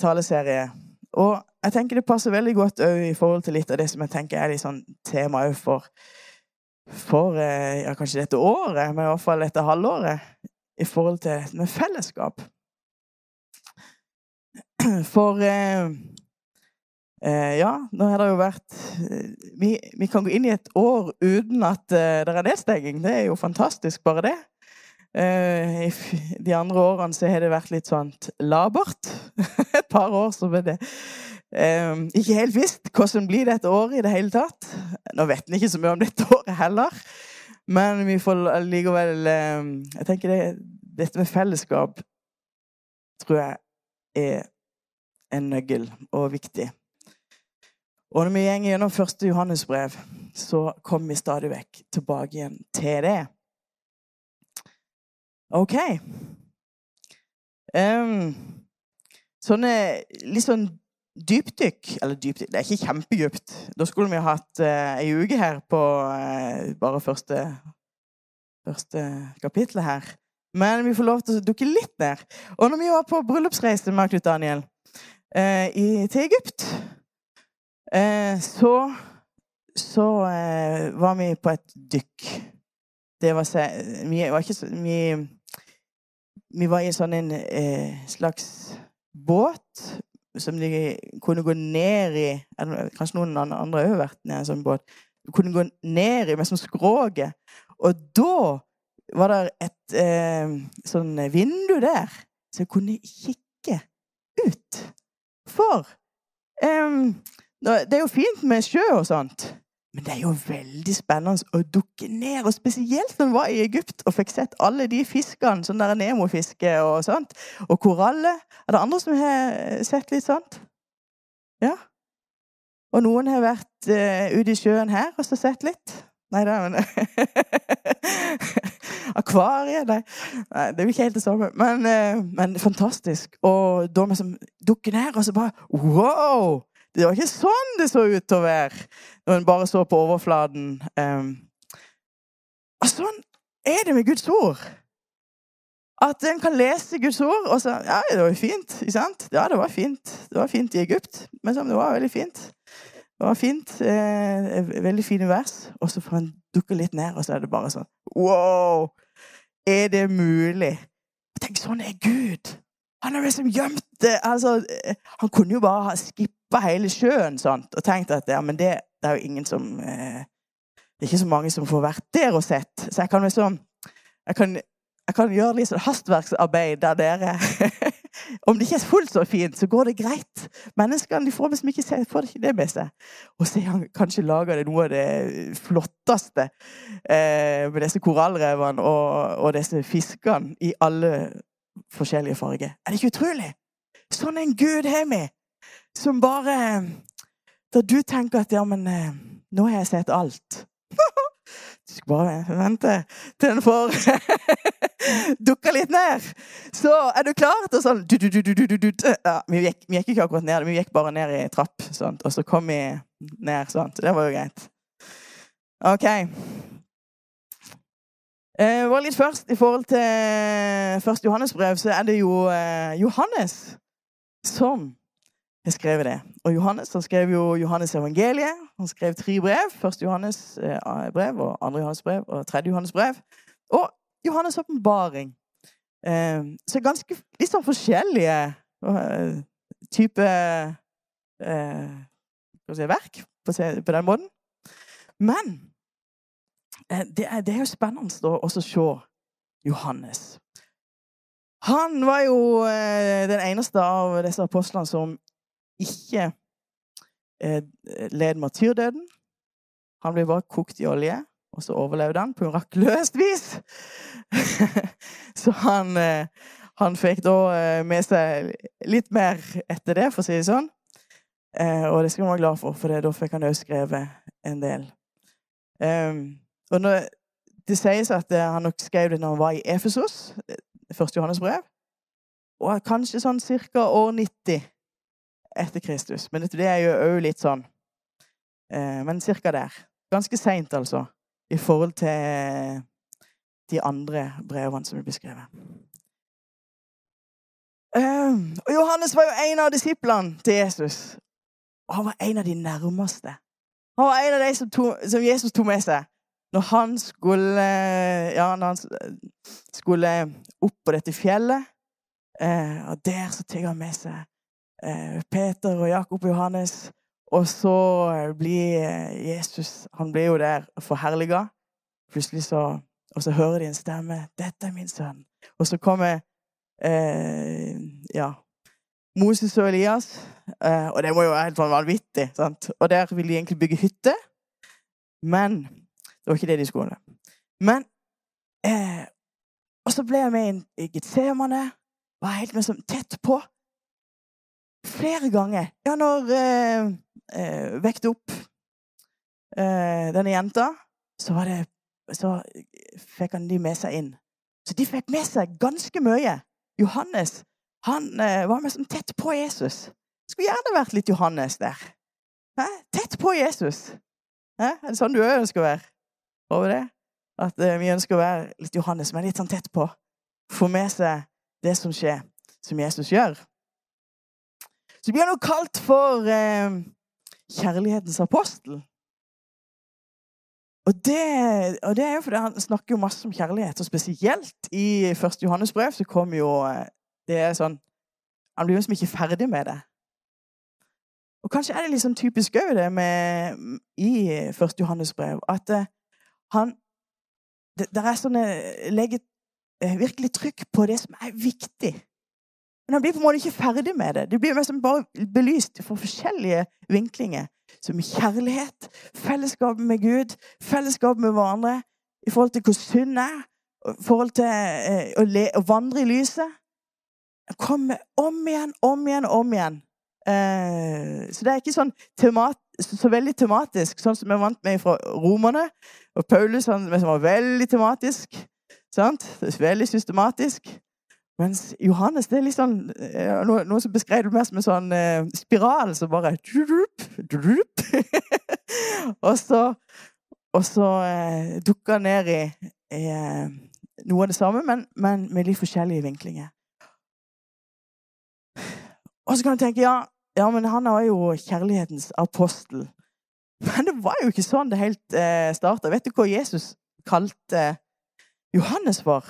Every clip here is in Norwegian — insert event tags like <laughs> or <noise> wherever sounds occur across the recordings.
taleserie. Og jeg tenker det passer veldig godt i forhold til litt av det som jeg tenker er litt sånn tema for, for eh, ja, kanskje dette året, men i hvert fall dette halvåret, i forhold til med fellesskap. For eh, eh, ja, nå har det jo vært eh, vi, vi kan gå inn i et år uten at det er nedstenging. Det er jo fantastisk, bare det. Eh, <laughs> de andre årene så har det vært litt sånn labert. <laughs> Et par år så ble det eh, ikke helt visst hvordan blir dette året i det hele tatt. Nå vet en ikke så mye om dette <laughs> året heller, men vi får likevel eh, Jeg tenker det, dette med fellesskap tror jeg er en nøkkel og viktig. Og når vi går gjennom første Johannesbrev, så kommer vi stadig vekk tilbake igjen til det. OK. Um, sånne litt sånn dypdykk Eller dypdykk, det er ikke kjempedypt. Da skulle vi hatt uh, ei uke her på uh, bare første, første kapittel her. Men vi får lov til å dukke litt ned. Og når vi var på bryllupsreise med Knut Daniel uh, i, til Egypt, uh, så så var vi på et dykk. Det var Vi var ikke så Vi, vi var i en sånn en eh, slags båt som de kunne gå ned i Kanskje noen andre har vært i en sånn båt. Du kunne gå ned i med sånn skroget. Og da var det et eh, sånn vindu der, så jeg kunne kikke ut. For eh, det er jo fint med sjø og sånt, men det er jo veldig spennende å dukke ned. Og spesielt når vi var i Egypt og fikk sett alle de fiskene, sånn der Nemo-fiske og sånt. Og koraller. Er det andre som har sett litt sånt? Ja? Og noen har vært uh, ute i sjøen her og så sett litt. Nei da, men <laughs> Akvariet? Nei. Nei, det er jo ikke helt det samme. Men, uh, men fantastisk. Og da vi som dukker ned, og så bare Wow! Det var ikke sånn det så ut til å være når en bare så på overflaten. Um, og sånn er det med Guds ord. At en kan lese Guds ord, og så Ja, det var jo fint. Ikke sant? Ja, det var fint. Det var fint i Egypt, men det var veldig fint. Det var fint. Eh, veldig fine vers. Og så får en dukke litt ned, og så er det bare sånn Wow! Er det mulig? Tenk, sånn er Gud. Han har liksom gjemt det. Altså, eh, han kunne jo bare ha skippa hele sjøen sant? og tenkt at ja, men det, det er jo ingen som eh, Det er ikke så mange som får vært der og sett. Så jeg kan liksom Jeg kan, jeg kan gjøre litt sånn hastverksarbeid der dere. <laughs> Om det ikke er fullt så fint, så går det greit. Menneskene de får liksom ikke får ikke det med seg. Og så han kanskje laga noe av det flotteste eh, med disse korallrevene og, og disse fiskene i alle forskjellige farger. Er det ikke utrolig? Sånn en Gud har vi, som bare Da du tenker at ja, men eh, nå har jeg sett alt. <laughs> Du skal bare vente til den får <laughs> dukka litt ned. Så er du klar til sånn du, du, du, du, du, du. Ja, vi, gikk, vi gikk ikke akkurat ned, vi gikk bare ned i trapp, sånt, og så kom vi ned. sånt. Det var jo greit. OK. Eh, bare litt først I forhold til første Johannes-brev, så er det jo eh, Johannes som har skrevet det. Og Johannes han skrev jo Johannes evangeliet. Han skrev tre brev. Første Johannes eh, brev, og andre Johannes brev og tredje Johannes brev. Og Johannes' åpenbaring. Eh, så ganske litt sånn forskjellige eh, type eh, si, verk, på, på den måten. Men eh, det er, det er jo spennende da, også å se Johannes. Han var jo eh, den eneste av disse apostlene som ikke eh, led martyrdøden. Han ble bare kokt i olje, og så overlevde han på mirakuløst vis. <laughs> så han, eh, han fikk da eh, med seg litt mer etter det, for å si det sånn. Eh, og det skal man være glad for, for det, da fikk han òg skrevet en del. Um, og når det sies at eh, han nok skrev det når han var i Efesos, eh, første Johannes brev, og kanskje sånn ca. år 90 etter Kristus. Men det er jo òg litt sånn eh, Men ca. der. Ganske seint, altså, i forhold til de andre brevene som er beskrevet. Um, og Johannes var jo en av disiplene til Jesus. Og han var en av de nærmeste. Han var en av de som, to, som Jesus tok med seg når han skulle Ja, når han skulle opp på dette fjellet. Eh, og der så tar han med seg Peter og Jakob og Johannes. Og så blir Jesus Han blir jo der forherliga. Plutselig så Og så hører de en stemme. 'Dette er min sønn.' Og så kommer eh, ja, Moses og Elias. Eh, og det må jo være helt vanvittig. Sant? Og der vil de egentlig bygge hytte. Men det var ikke det de skulle. Men eh, Og så ble jeg med i Getsemane. Var helt liksom tett på. Flere ganger. Ja, når eh, eh, vekte opp eh, denne jenta, så var det Så fikk han de med seg inn. Så de fikk med seg ganske mye. Johannes han eh, var mest tett på Jesus. Skulle gjerne vært litt Johannes der. Hæ? Tett på Jesus. Hæ? Er det sånn du òg ønsker å være? Over det? At eh, vi ønsker å være litt Johannes, men litt sånn tett på. Få med seg det som skjer, som Jesus gjør. Så blir han jo kalt for eh, kjærlighetens apostel. Og det, og det, er jo fordi han snakker jo masse om kjærlighet, og spesielt i 1. Johannes brev så kommer jo eh, det er sånn Han blir jo liksom ikke ferdig med det. Og kanskje er det liksom typisk òg det med, i 1. Johannes brev at uh, han det, det, er sånne Legger uh, virkelig trykk på det som er viktig. Men han blir på en måte ikke ferdig med det. Det blir liksom bare belyst fra forskjellige vinklinger. Som kjærlighet, fellesskap med Gud, fellesskap med hverandre, i forhold til hvor synd er, i forhold til eh, å, le, å, vandre i lyset. Kommer om igjen, om igjen, om igjen. Eh, så det er ikke sånn temat, så veldig tematisk, sånn som vi er vant med fra romerne. Og Paulus han, som var veldig tematisk. Sant? Veldig systematisk. Mens Johannes det er litt sånn Noe, noe som beskrev det mer som en sånn eh, spiral som bare drup, drup. <laughs> Og så, og så eh, dukker ned i, i eh, noe av det samme, men, men, med litt forskjellige vinklinger. Og så kan du tenke ja, ja, men han er jo kjærlighetens apostel. Men det var jo ikke sånn det helt eh, starta. Vet du hva Jesus kalte Johannes for?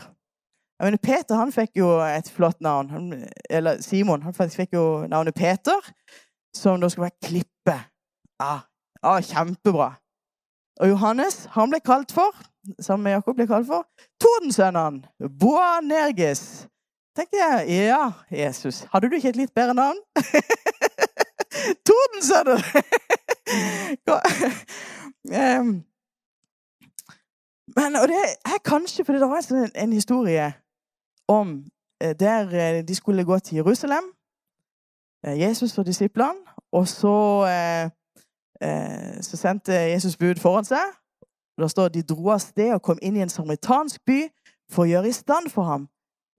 Jeg mener, Peter han fikk jo et flott navn. eller Simon han fikk jo navnet Peter, som da skulle være klippe. Ah, ah, kjempebra. Og Johannes han ble kalt for, sammen med Jakob, ble kalt for Tordensønnen. Boanerges. tenkte jeg, ja, Jesus, hadde du ikke et litt bedre navn? <laughs> Tordensønnen! <laughs> Men, og det er kanskje fordi det var en, sånn, en historie om eh, der eh, de skulle gå til Jerusalem, eh, Jesus og disiplene. Og så, så sendte Jesus bud foran seg. Da står de dro av sted og kom inn i en samaritansk by for å gjøre i stand for ham.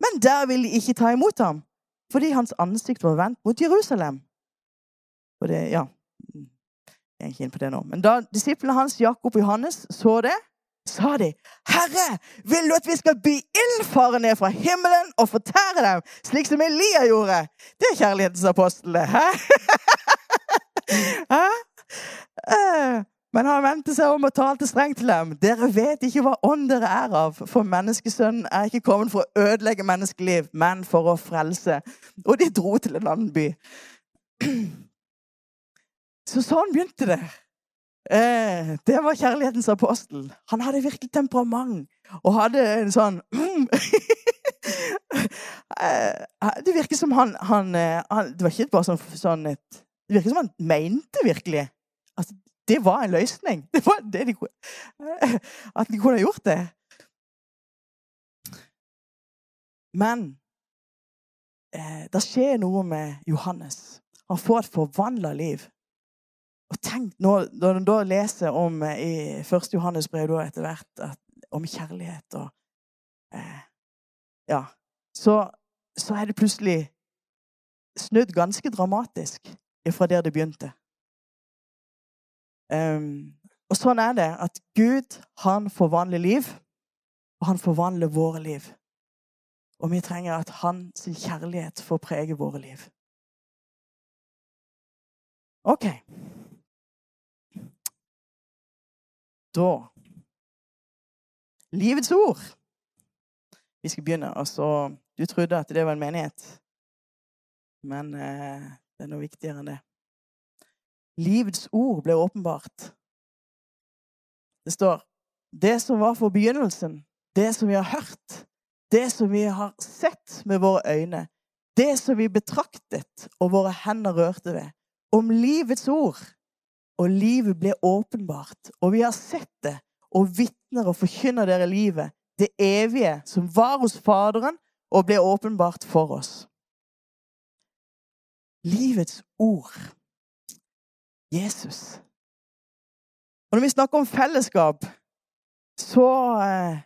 Men der ville de ikke ta imot ham, fordi hans ansikt var vendt mot Jerusalem. Og det, ja, Jeg er ikke inne på det nå. Men da disiplene hans, Jakob og Johannes, så det, sa de, 'Herre, vil du at vi skal by ildfare ned fra himmelen og fortære dem, slik som Elia gjorde?' Det er kjærlighetens apostel, hæ? <laughs> hæ? Eh, men han vendte seg om og talte strengt til dem. Dere vet ikke hva ånd dere er av, for menneskesønnen er ikke kommet for å ødelegge menneskeliv, men for å frelse. Og de dro til en annen by. <clears throat> Så sånn begynte det. Eh, det var kjærlighetens apostel. Han hadde virkelig temperament og hadde en sånn <clears throat> eh, Det virker som han, han, eh, han, Det var ikke bare sånn, sånn et, Det virker som han mente virkelig at det var en løsning. Det var det de, at de kunne gjort det. Men eh, det skjer noe med Johannes. Han får et forvandla liv. Og tenk når, når du da leser om eh, i 1. Johannes brev etter hvert at, om kjærlighet og eh, Ja. Så, så, er det plutselig snudd ganske dramatisk fra der det begynte. Um, og sånn er det at Gud, han forvandler liv, og han forvandler våre liv. Og vi trenger at hans kjærlighet får prege våre liv. OK. Da Livets ord. Vi skal begynne. Altså, du trodde at det var en menighet, men eh, det er noe viktigere enn det. Livets ord ble åpenbart. Det står det som var for begynnelsen, det som vi har hørt, det som vi har sett med våre øyne, det som vi betraktet og våre hender rørte ved, om livets ord. Og livet ble åpenbart, og vi har sett det, og vitner og forkynner dere livet, det evige som var hos Faderen og ble åpenbart for oss. Livets ord. Jesus. Og når vi snakker om fellesskap, så eh,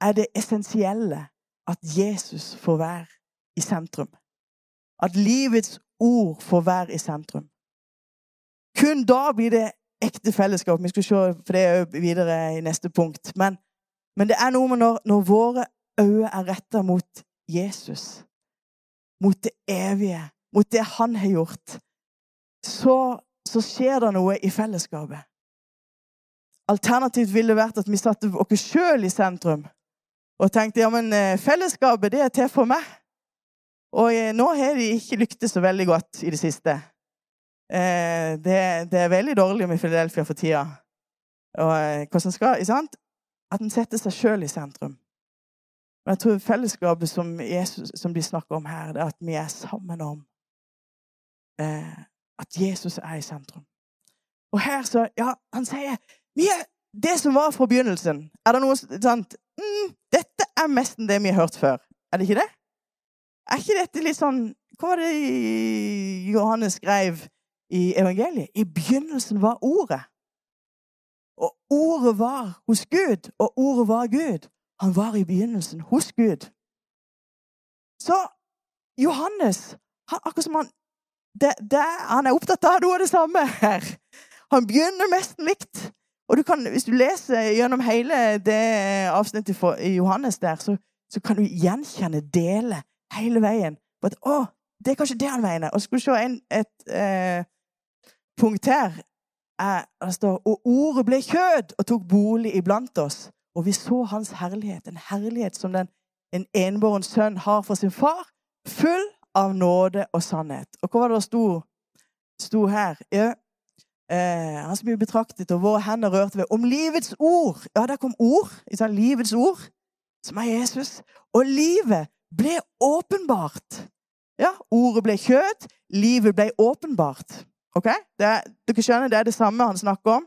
er det essensielle at Jesus får være i sentrum. At livets ord får være i sentrum. Kun da blir det ekte fellesskap. Vi skal se for det videre i neste punkt. Men, men det er noe med når, når våre øyne er retta mot Jesus, mot det evige, mot det han har gjort, så, så skjer det noe i fellesskapet. Alternativt ville det vært at vi satte oss sjøl i sentrum og tenkte ja, men eh, fellesskapet det er til for meg. Og eh, nå har de ikke lyktes så veldig godt i det siste. Eh, det, det, er veldig dårlig med Philadelphia for tida. Og hvordan skal, ikke sant? At en setter seg sjøl i sentrum. Men jeg tror fellesskapet som, Jesus, som de snakker om her, det er at vi er sammen om eh, at Jesus er i sentrum. Og her så Ja, han sier vi er det som var fra begynnelsen. Er det noe sant? Mm, dette er nesten det vi har hørt før. Er det ikke det? Er ikke dette litt sånn Hva var det Johannes skrev i evangeliet? I begynnelsen var Ordet. Og Ordet var hos Gud, og Ordet var Gud. Han var i begynnelsen hos Gud. Så Johannes han, akkurat som han, det, det, han er opptatt av noe av det samme her. Han begynner nesten likt. Og du kan, hvis du leser gjennom hele det avsnittet i Johannes der, så, så kan du gjenkjenne dele hele veien. But, å, det er kanskje det han mener. Og du se en, et eh, punkt her. Er, det står Og ordet ble kjød og tok bolig iblant oss. Og vi så hans herlighet. En herlighet som den, en enbåren sønn har for sin far. Full av nåde og sannhet. Og hva var det det sto, sto her? Ja, Eh, han som ble betraktet, og våre hender rørte ved. Om livets ord. Ja, der kom ord. Ikke Livets ord, som er Jesus. Og livet ble åpenbart. Ja, ordet ble kjøtt, livet ble åpenbart. Ok? Det, dere skjønner, det er det samme han snakker om.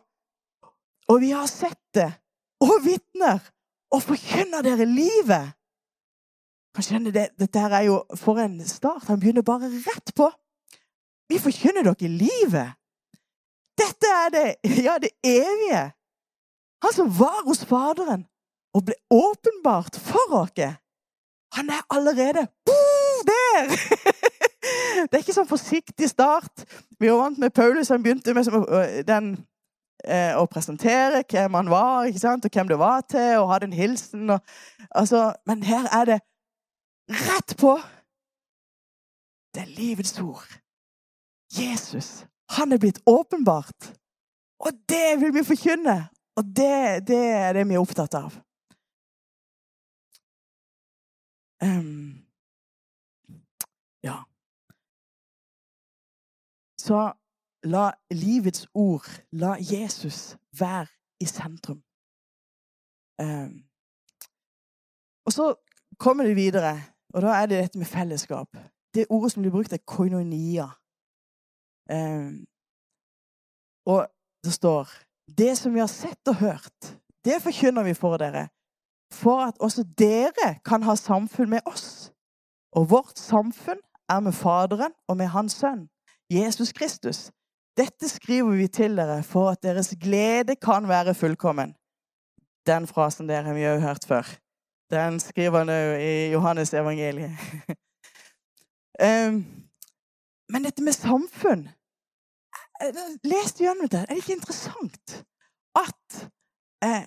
Og vi har sett det, og vitner, og forkynner dere livet. Kan skjønne det, Dette her er jo for en start. Han begynner bare rett på. Vi forkynner dere livet. Dette er det, ja, det evige. Han som var hos Faderen og ble åpenbart for oss. Han er allerede der! <laughs> <laughs> Det er ikke sånn forsiktig start. Vi var vant med Paulus. Han begynte med den, eh, å presentere hvem han var, og hvem det var til, og hadde en hilsen. Og, altså, men her er det rett på. Det er livets ord. Jesus han er blitt åpenbart. Og det vil vi forkynne. Og det, det er det vi er opptatt av. Um, ja. Så la livets ord, la Jesus være i sentrum. Um, og så kommer de videre, og da er det dette med fellesskap. Det ordet som blir brukt, er koinonia. Ehm, og det står Det som vi har sett og hørt, det forkynner vi for dere, for at også dere kan ha samfunn med oss. Og vårt samfunn er med Faderen og med Hans Sønn, Jesus Kristus. Dette skriver vi til dere for at deres glede kan være fullkommen. Den frasen der har vi òg hørt før. Den skriver han òg i Johannes evangeliet. um, <laughs> Men dette med samfunn les Les gjennom det. Er det ikke interessant at eh,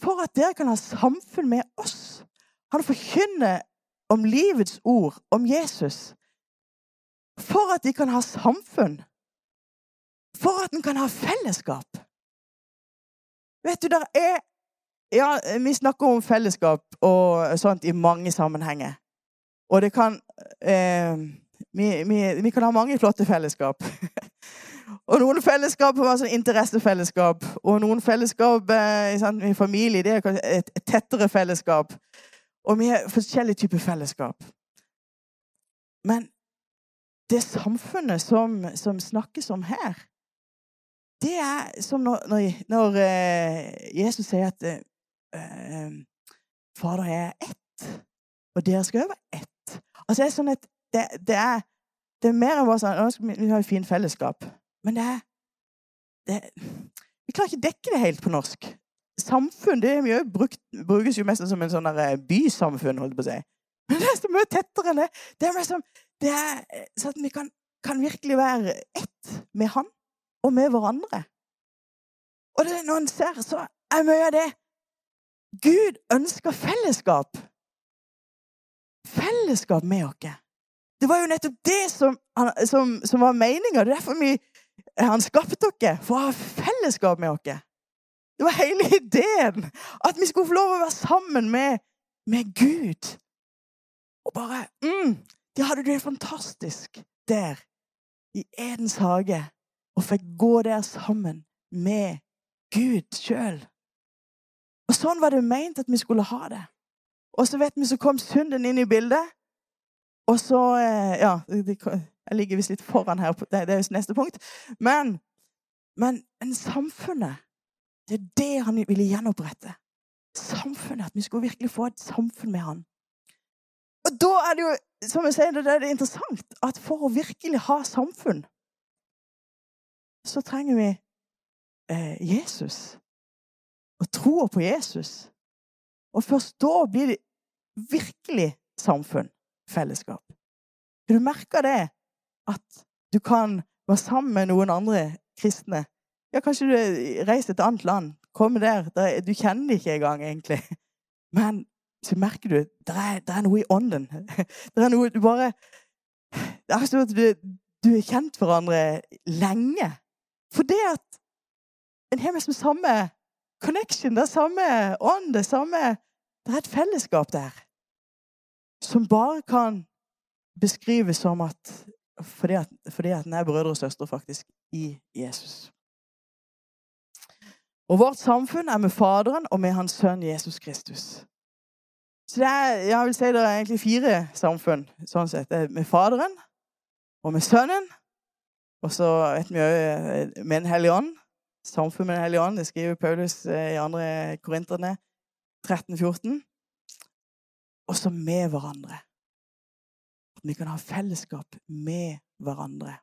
for at dere kan ha samfunn med oss Han forkynner om livets ord, om Jesus. For at de kan ha samfunn. For at en kan ha fellesskap. Vet du, der er Ja, vi snakker om fellesskap og sånt i mange sammenhenger. Og det kan eh, vi, vi, vi, kan ha mange flotte fellesskap. <laughs> og noen fellesskap kan sånn interessefellesskap. Og noen fellesskap eh, i familie det er et tettere fellesskap. Og vi har forskjellige typer fellesskap. Men det samfunnet som, som snakkes om her, det er som når, når, når uh, Jesus sier at uh, Fader er ett, og dere skal være ett. Altså, det er sånn at det, det, er, det er mer enn bare sånn Vi har jo fint fellesskap. Men det er det, Vi klarer ikke dekke det helt på norsk. Samfunn det mye brukt, brukes jo mest som en sånn bysamfunn, holdt på å si. Men det er så mye tettere enn det. Det er, mer som, det er sånn at vi kan, kan virkelig være ett med Han og med hverandre. Og det, når en ser, så er mye av det Gud ønsker fellesskap. Fellesskap med oss. Det var jo nettopp det som, som, som var meninga. Det er derfor vi, han skapte dere. For å ha fellesskap med oss. Det var hele <laughs> ideen. At vi skulle få lov å være sammen med, med Gud. Og bare mm, De hadde det fantastisk der i Edens hage og fikk gå der sammen med Gud sjøl. Og sånn var det meint at vi skulle ha det. Og så vet vi så kom synden inn i bildet. Og så eh, Ja, jeg ligger visst litt foran her. Det er jo neste punkt. Men, men, men samfunnet Det er det han ville gjenopprette. Samfunnet. At vi skulle virkelig få et samfunn med han. Og da er det jo, som jeg sier, det er interessant at for å virkelig ha samfunn så trenger vi eh, Jesus. Og troa på Jesus. Og først da blir det virkelig samfunn, fellesskap. Du merker det at du kan være sammen med noen andre kristne. Ja, kanskje du reiser til et annet land, kommer der Du kjenner det ikke engang, egentlig. <laughs> Men så merker du er, det er noe i ånden. <laughs> Det er noe du bare Det er sånn at du, du er kjent hverandre lenge. For det at en har liksom samme connection, det er samme ånd, det er samme Det er et fellesskap der som bare kan beskrives som at fordi at, fordi at den er brødre og søstre faktisk i Jesus. Og vårt samfunn er med Faderen og med Hans Sønn Jesus Kristus. Så det er, jeg vil si det er egentlig fire samfunn sånn sett. Det er med Faderen og med Sønnen og så vet vi òg med Den hellige ånd. Samfunn med Den hellige ånd. Det skriver Paulus eh, i andre Korinterne 13-14. Og så med hverandre. At vi kan ha fellesskap med hverandre.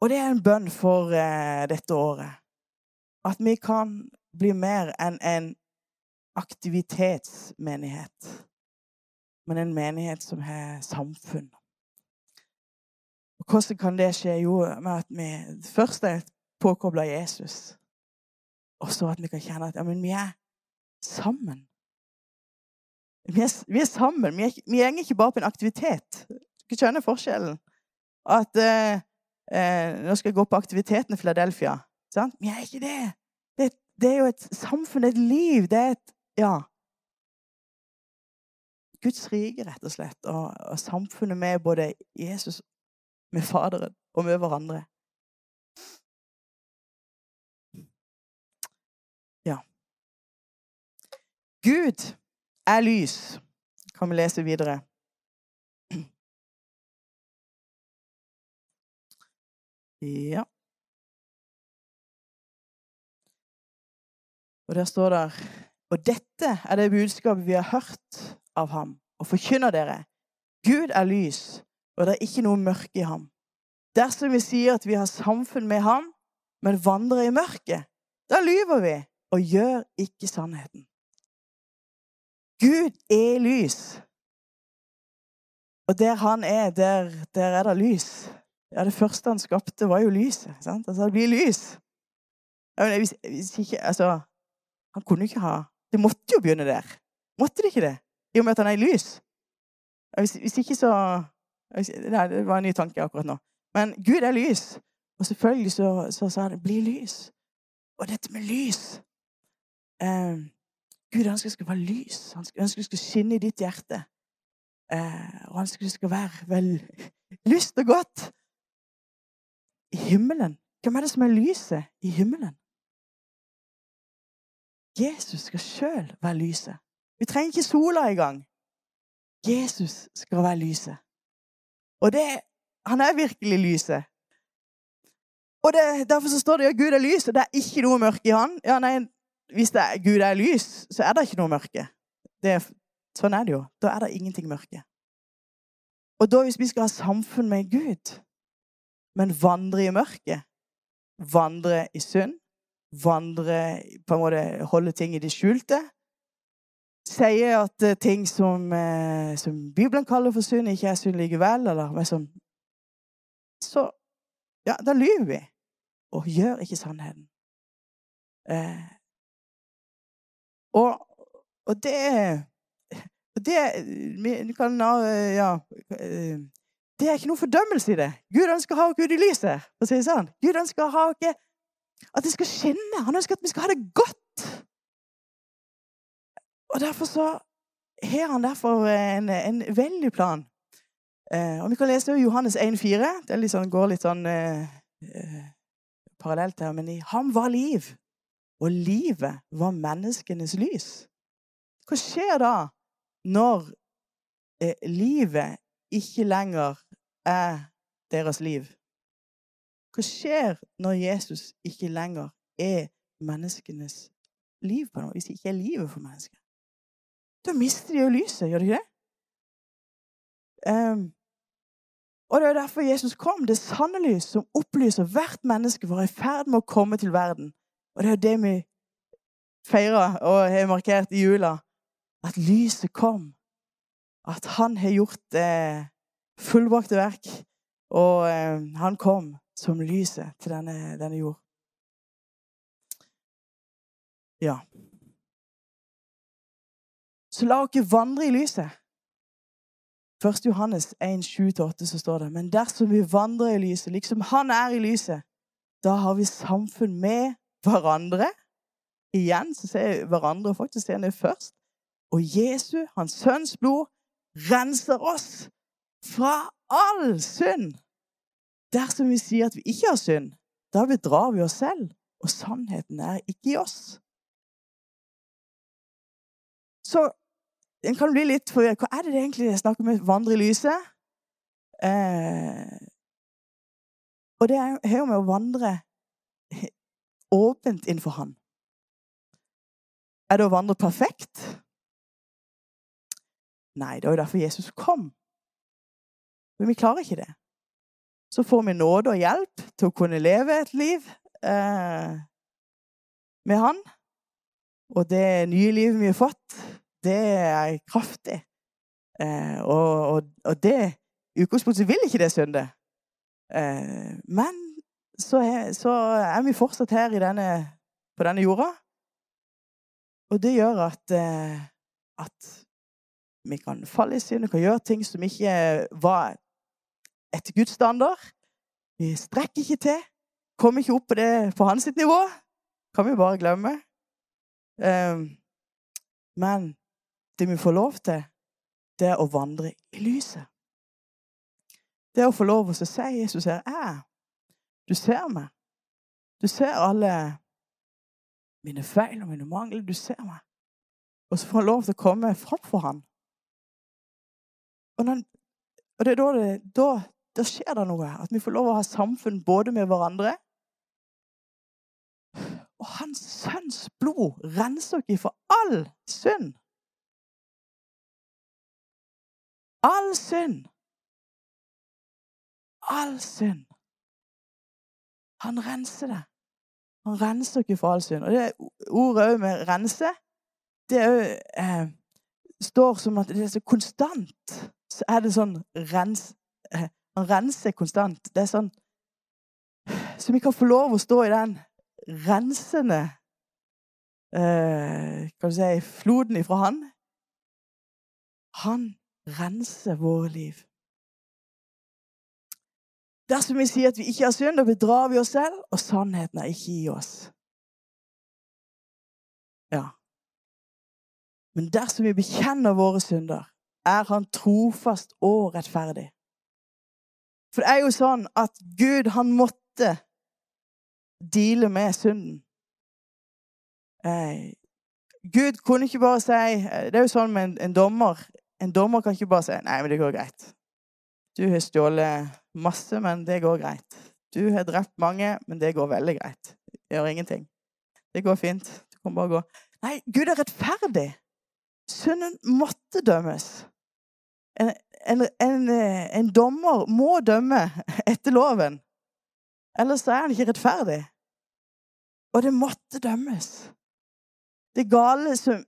Og det er en bønn for eh, dette året. At vi kan bli mer enn en aktivitetsmenighet, men en menighet som har samfunn Og hvordan kan det skje? Jo, med at vi først er påkobla Jesus. Og så at vi kan kjenne at ja, men vi er sammen. Vi er, vi er sammen. Vi, er, går ikke bare på en aktivitet. Du skjønner forskjellen. At eh, eh, Nå skal jeg gå på aktiviteten i Philadelphia. Sant? Vi er ikke det. det. det. er jo et samfunn, et liv. Det er et Ja. Guds rike, rett og slett. Og, og samfunnet med både Jesus med Faderen og med hverandre. Ja. Gud er lys, kan vi lese videre. Ja. Og der står det Og dette er det budskapet vi har hørt av ham, og forkynner dere. Gud er lys, og det er ikke noe mørke i ham. Dersom vi sier at vi har samfunn med ham, men vandrer i mørket, da lyver vi og gjør ikke sannheten. Gud er lys. Og der han er, der, der er det lys. Ja, Det første han skapte, var jo lyset. sant? Altså, det blir lys. Hvis, hvis ikke, altså, Han kunne ikke ha Det måtte jo begynne der. Måtte det ikke det? i og med at han er i lys. Hvis, hvis ikke så Nei, det var en ny tanke akkurat nå. Men Gud er lys. Og selvfølgelig så, så sa han 'bli lys'. Og dette med lys eh, Gud ønsker det skal være lys. Han ønsker det skal skinne i ditt hjerte. Eh, og han ønsker det skal være vel lyst og godt. I himmelen. Hvem er det som er lyset i himmelen? Jesus skal sjøl være lyset. Vi trenger ikke sola engang. Jesus skal være lyset. Og det, han er virkelig lyset. Og det, Derfor så står det at Gud er lys, og det er ikke noe mørke i han. Ja, nei, Hvis er, Gud er lys, så er det ikke noe mørke. Det, sånn er det jo. Da er det ingenting mørke. Og da hvis vi skal ha samfunn med Gud, men vandre i mørket, vandre i synd, vandre på en måte Holde ting i det skjulte, sier at eh, ting som, eh, som Bibelen kaller for synd, ikke er synd likevel, eller hva som Så ja, da lyver vi og gjør ikke sannheten. Eh, og, og det det, kan, ja, det er ikke noe fordømmelse i det. Gud ønsker å ha Gud i lyset. for å si det sånn. Gud ønsker å ha at det skal skinne. Han ønsker at vi skal ha det godt. Og derfor så har han derfor en, en veldig plan. Eh, og Vi kan lese Johannes 1,4. Det sånn, går litt sånn eh, eh, parallelt her. Men i ham var liv, og livet var menneskenes lys. Hva skjer da når eh, livet ikke lenger er deres liv? Hva skjer når Jesus ikke lenger er menneskenes liv på noe? Hvis det ikke er livet for mennesker? Da mister de jo lyset, gjør de ikke det? Um, og det er derfor Jesus kom. Det sanne lys som opplyser hvert menneske var i ferd med å komme til verden. Og det er det vi feirer og har markert i jula. At lyset kom. At han har gjort eh, fullbrakte verk. Og eh, han kom som lyset til denne, denne jord. Ja. Så la dere vandre i lyset. 1. Johannes 1, 7-8 så står det Men dersom vi vandrer i lyset, liksom han er i lyset, da har vi samfunn med hverandre. Igjen så ser hverandre faktisk ser ned først. Og Jesu, hans sønns blod, renser oss fra all synd. Dersom vi sier at vi ikke har synd, da bedrar vi oss selv, og sannheten er ikke i oss. Så en kan bli litt forvirret. Hva er det egentlig jeg snakker om? Vandre i lyset? Eh, og det har jo med å vandre åpent innenfor Han. Er det å vandre perfekt? Nei, det var jo derfor Jesus kom. Men vi klarer ikke det. Så får vi nåde og hjelp til å kunne leve et liv eh, med Han. Og det nye livet vi har fått, det er kraftig. Eh, og, og, og, det I utgangspunktet vil ikke det synde. Eh, men så er, så er, vi fortsatt her denne, på denne jorda. Og det gjør at, eh, at vi kan falle i synd, vi kan gjøre ting som ikke var etter Guds standard. Vi strekker ikke til. Kommer ikke opp på, det, på hans nivå. Kan vi bare glemme. Um, men det vi får lov til, det er å vandre i lyset. Det er å få lov til å si Jesus her er. Du ser meg. Du ser alle mine feil og mine mangler. Du ser meg. Og så får han lov til å komme fram for ham. Og, den, og det er da, det, da, da skjer det noe. At vi får lov å ha samfunn både med hverandre Og hans sønns blod renser oss for all synd. All synd. All synd. Han renser det. Han renser oss for all synd. Og det ordet òg med 'rense' det òg eh, står som at det er så konstant. Så er det sånn rens, eh, Han renser konstant. Det er sånn Så vi kan få lov å stå i den rensende eh, Kan du si floden ifra Han. Han renser våre liv. Dersom vi sier at vi ikke har synd, da bedrar vi oss selv, og sannheten er ikke i oss. Ja. Men dersom vi bekjenner våre synder, er han trofast og rettferdig. For det er jo sånn at Gud, han måtte deale med synden. Eh, Gud kunne ikke bare si Det er jo sånn med en, en, dommer. En dommer kan ikke bare si 'Nei, men det går greit'. Du har stjålet masse, men det går greit. Du har drept mange, men det går veldig greit. Det gjør ingenting. Det går fint. Du kan bare gå. Nei, Gud er rettferdig. Synden måtte dømmes. En, en, en, en dommer må dømme etter loven. Ellers er han ikke rettferdig. Og det måtte dømmes. Det gale som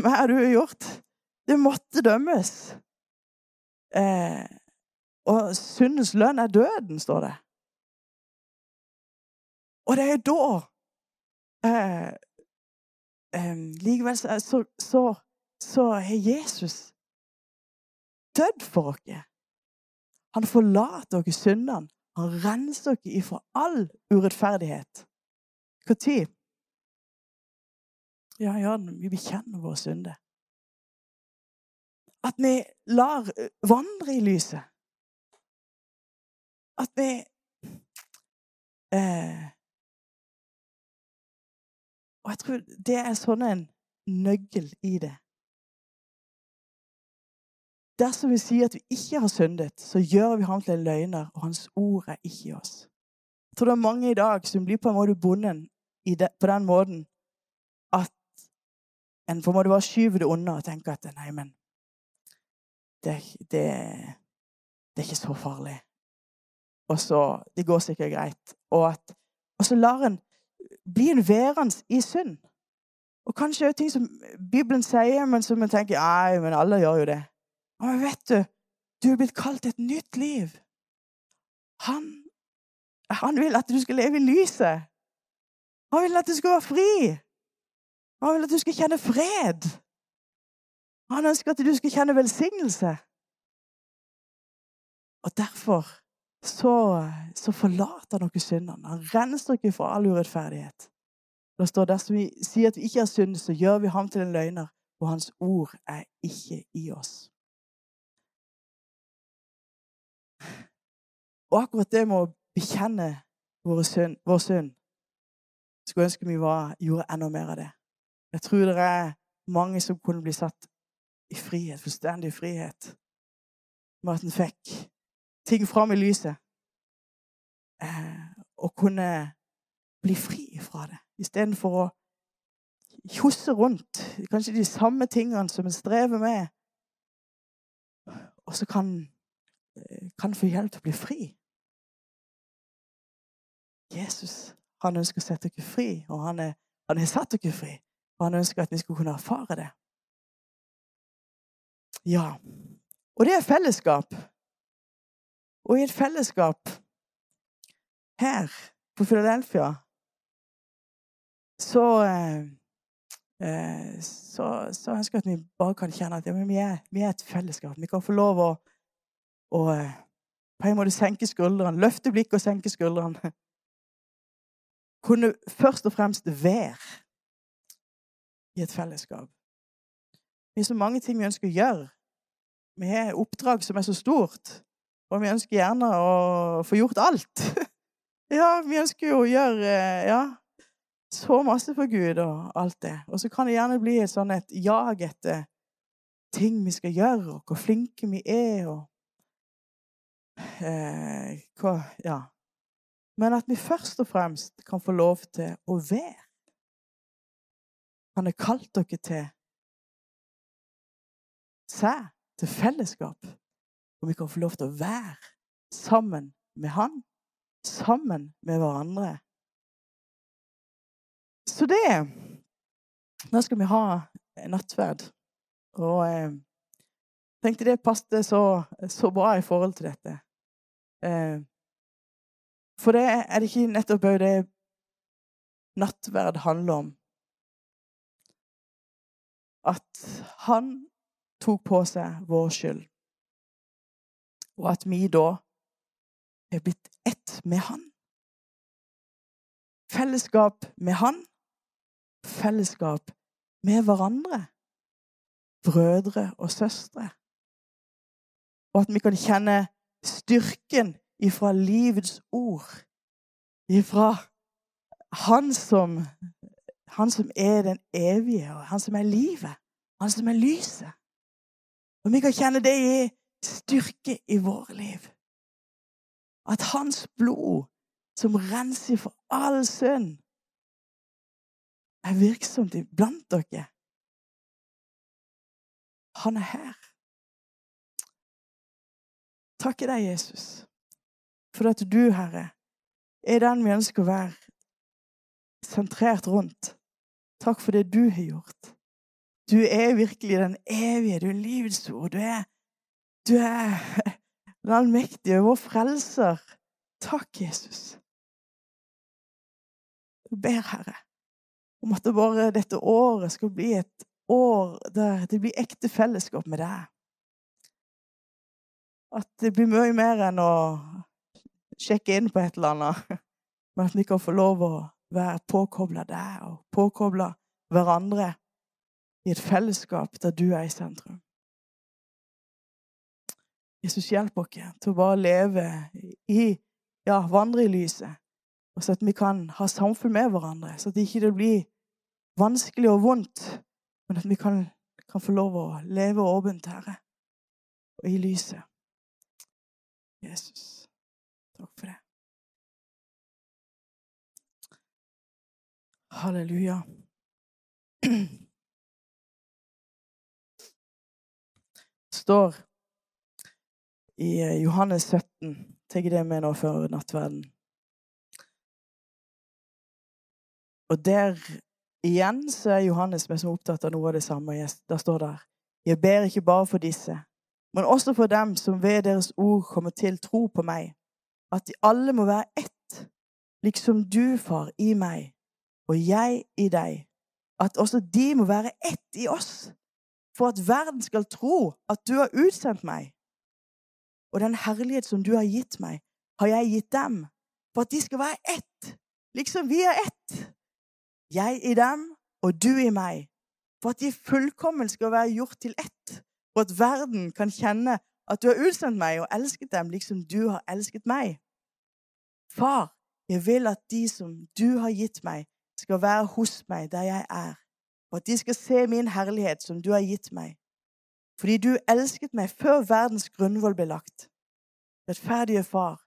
meg og du har gjort, det måtte dømmes. Eh, og syndens lønn er døden, står det. Og det er da eh, eh, Likevel så, så, så har Jesus dødd for dere. Han forlater dere syndene. Han renser dere ifra all urettferdighet. Når? Ja, ja, vi bekjenner våre synder. At vi lar vandre i lyset. At vi eh, Og jeg tror det er sånn en nøkkel i det. Dersom vi sier at vi ikke har syndet, så gjør vi ham til en løgner, og hans ord er ikke i oss. Jeg tror det er mange i dag som blir på en måte bonden på den måten at en på en måte bare skyver det unna og tenker at nei, men det, det, det er ikke så farlig. Og så Det går sikkert greit. Og, at, og så lar en bli en værende i synd. Og kanskje ting som Bibelen sier, men som en tenker nei, men alle gjør jo det. Men vet du, du er blitt kalt et nytt liv. Han, han vil at du skal leve i lyset. Han vil at du skal være fri. Han vil at du skal kjenne fred. Han ønsker at du skal kjenne velsignelse. Og derfor så, så forlater dere syndene. Han renser oss for all urettferdighet. Det står dersom vi sier at vi ikke har synd, så gjør vi ham til en løgner, og hans ord er ikke i oss. Og akkurat det med å bekjenne synd, vår synd skulle ønske vi var, gjorde enda mer av det. Jeg tror det er mange som kunne bli satt i frihet, fullstendig frihet, med at en fikk ting fram i lyset. Eh, og kunne bli fri fra det, istedenfor å kjosse rundt kanskje de samme tingene som en strever med. Og så kan, kan få hjelp til å bli fri. Jesus han ønsker å sette dere fri, og han, er, han har satt dere fri. Og han ønsker at vi skal kunne erfare det. Ja. Og det er fellesskap. Og i et fellesskap her på Philadelphia så, eh, så, så ønsker jeg at vi bare kan kjenne at ja, vi, er, vi, er, et fellesskap. Vi kan få lov å, å eh, på en måte senke skuldrene, løfte blikket og senke skuldrene <laughs> kunne først og fremst være i et fellesskap. Vi har så mange ting vi ønsker å gjøre. Vi har oppdrag som er så stort, og vi ønsker gjerne å få gjort alt. <laughs> ja, vi ønsker jo å gjøre ja, så masse for Gud og alt det. Og så kan det gjerne bli et sånn et jag etter ting vi skal gjøre, og hvor flinke vi er, og eh, hva Ja men at vi først og fremst kan få lov til å være. Han har kalt dere til seg, til fellesskap. Og vi kan få lov til å være sammen med Han, sammen med hverandre. Så det Nå skal vi ha nattverd. Og eh, tenkte det passet så, så, bra i forhold til dette. Eh, for det er det ikke nettopp òg det nattverd handler om. At han tok på seg vår skyld. Og at vi da er blitt ett med Han. Fellesskap med Han. Fellesskap med hverandre. Brødre og søstre. Og at vi kan kjenne styrken ifra livets ord. Ifra Han som, han som er den evige, og Han som er livet. Han som er lyset. Og vi kan kjenne det i styrke i våre liv. At hans blod, som renser for all synd, er virksomt iblant dere. Han er her. Takke deg, Jesus, for at du, Herre, er den vi ønsker å være sentrert rundt. Takk for det du har gjort. Du er virkelig den evige. Du er livets ord. Du er, du er den allmektige, vår frelser. Takk, Jesus. Jeg ber, Herre, om at det bare dette året skal bli et år der det blir ekte fellesskap med deg. At det blir mye mer enn å sjekke inn på et eller annet, <laughs> men at vi kan få lov å være påkobla deg og påkobla hverandre i et fellesskap der du er i sentrum. Jesus, hjelp oss til å bare leve i ja, vandre i lyset, og så at vi kan ha samfunn med hverandre, så at det ikke blir vanskelig og vondt, men at vi kan, kan få lov å leve åpent, Herre, og i lyset. Jesus, takk for det. Halleluja. står i eh, Johannes 17. Tar det med nå før nattverden. Og der igjen så er Johannes mest opptatt av noe av det samme. Der står der Jeg ber ikke bare for disse, men også for dem som ved deres ord kommer til tro på meg, at de alle må være ett, liksom du, far, i meg, og jeg i deg, at også de må være ett i oss, for at verden skal tro at du har utsendt meg. Og den herlighet som du har gitt meg, har jeg gitt dem, for at de skal være ett, liksom vi er ett. Jeg i dem og du i meg, for at de fullkommen skal være gjort til ett, for at verden kan kjenne at du har utsendt meg og elsket dem liksom du har elsket meg. Far, jeg vil at de som du har gitt meg, skal være hos meg der jeg er, og at de skal se min herlighet som du har gitt meg, fordi du elsket meg før verdens grunnvoll ble lagt. Rettferdige Far,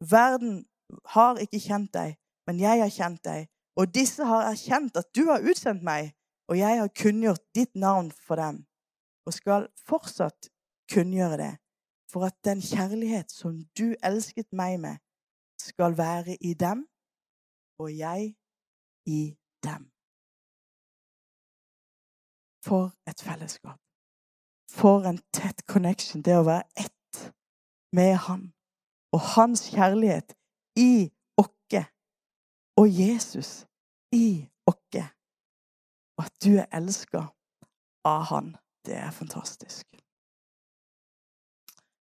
verden har ikke kjent deg, men jeg har kjent deg, og disse har erkjent at du har utsendt meg, og jeg har kunngjort ditt navn for dem, og skal fortsatt kunngjøre det, for at den kjærlighet som du elsket meg med, skal være i dem, og jeg i dem. For et fellesskap. For en tett connection. Det å være ett med Han. Og Hans kjærlighet i oss. Og Jesus i oss. Og at du er elska av Han. Det er fantastisk.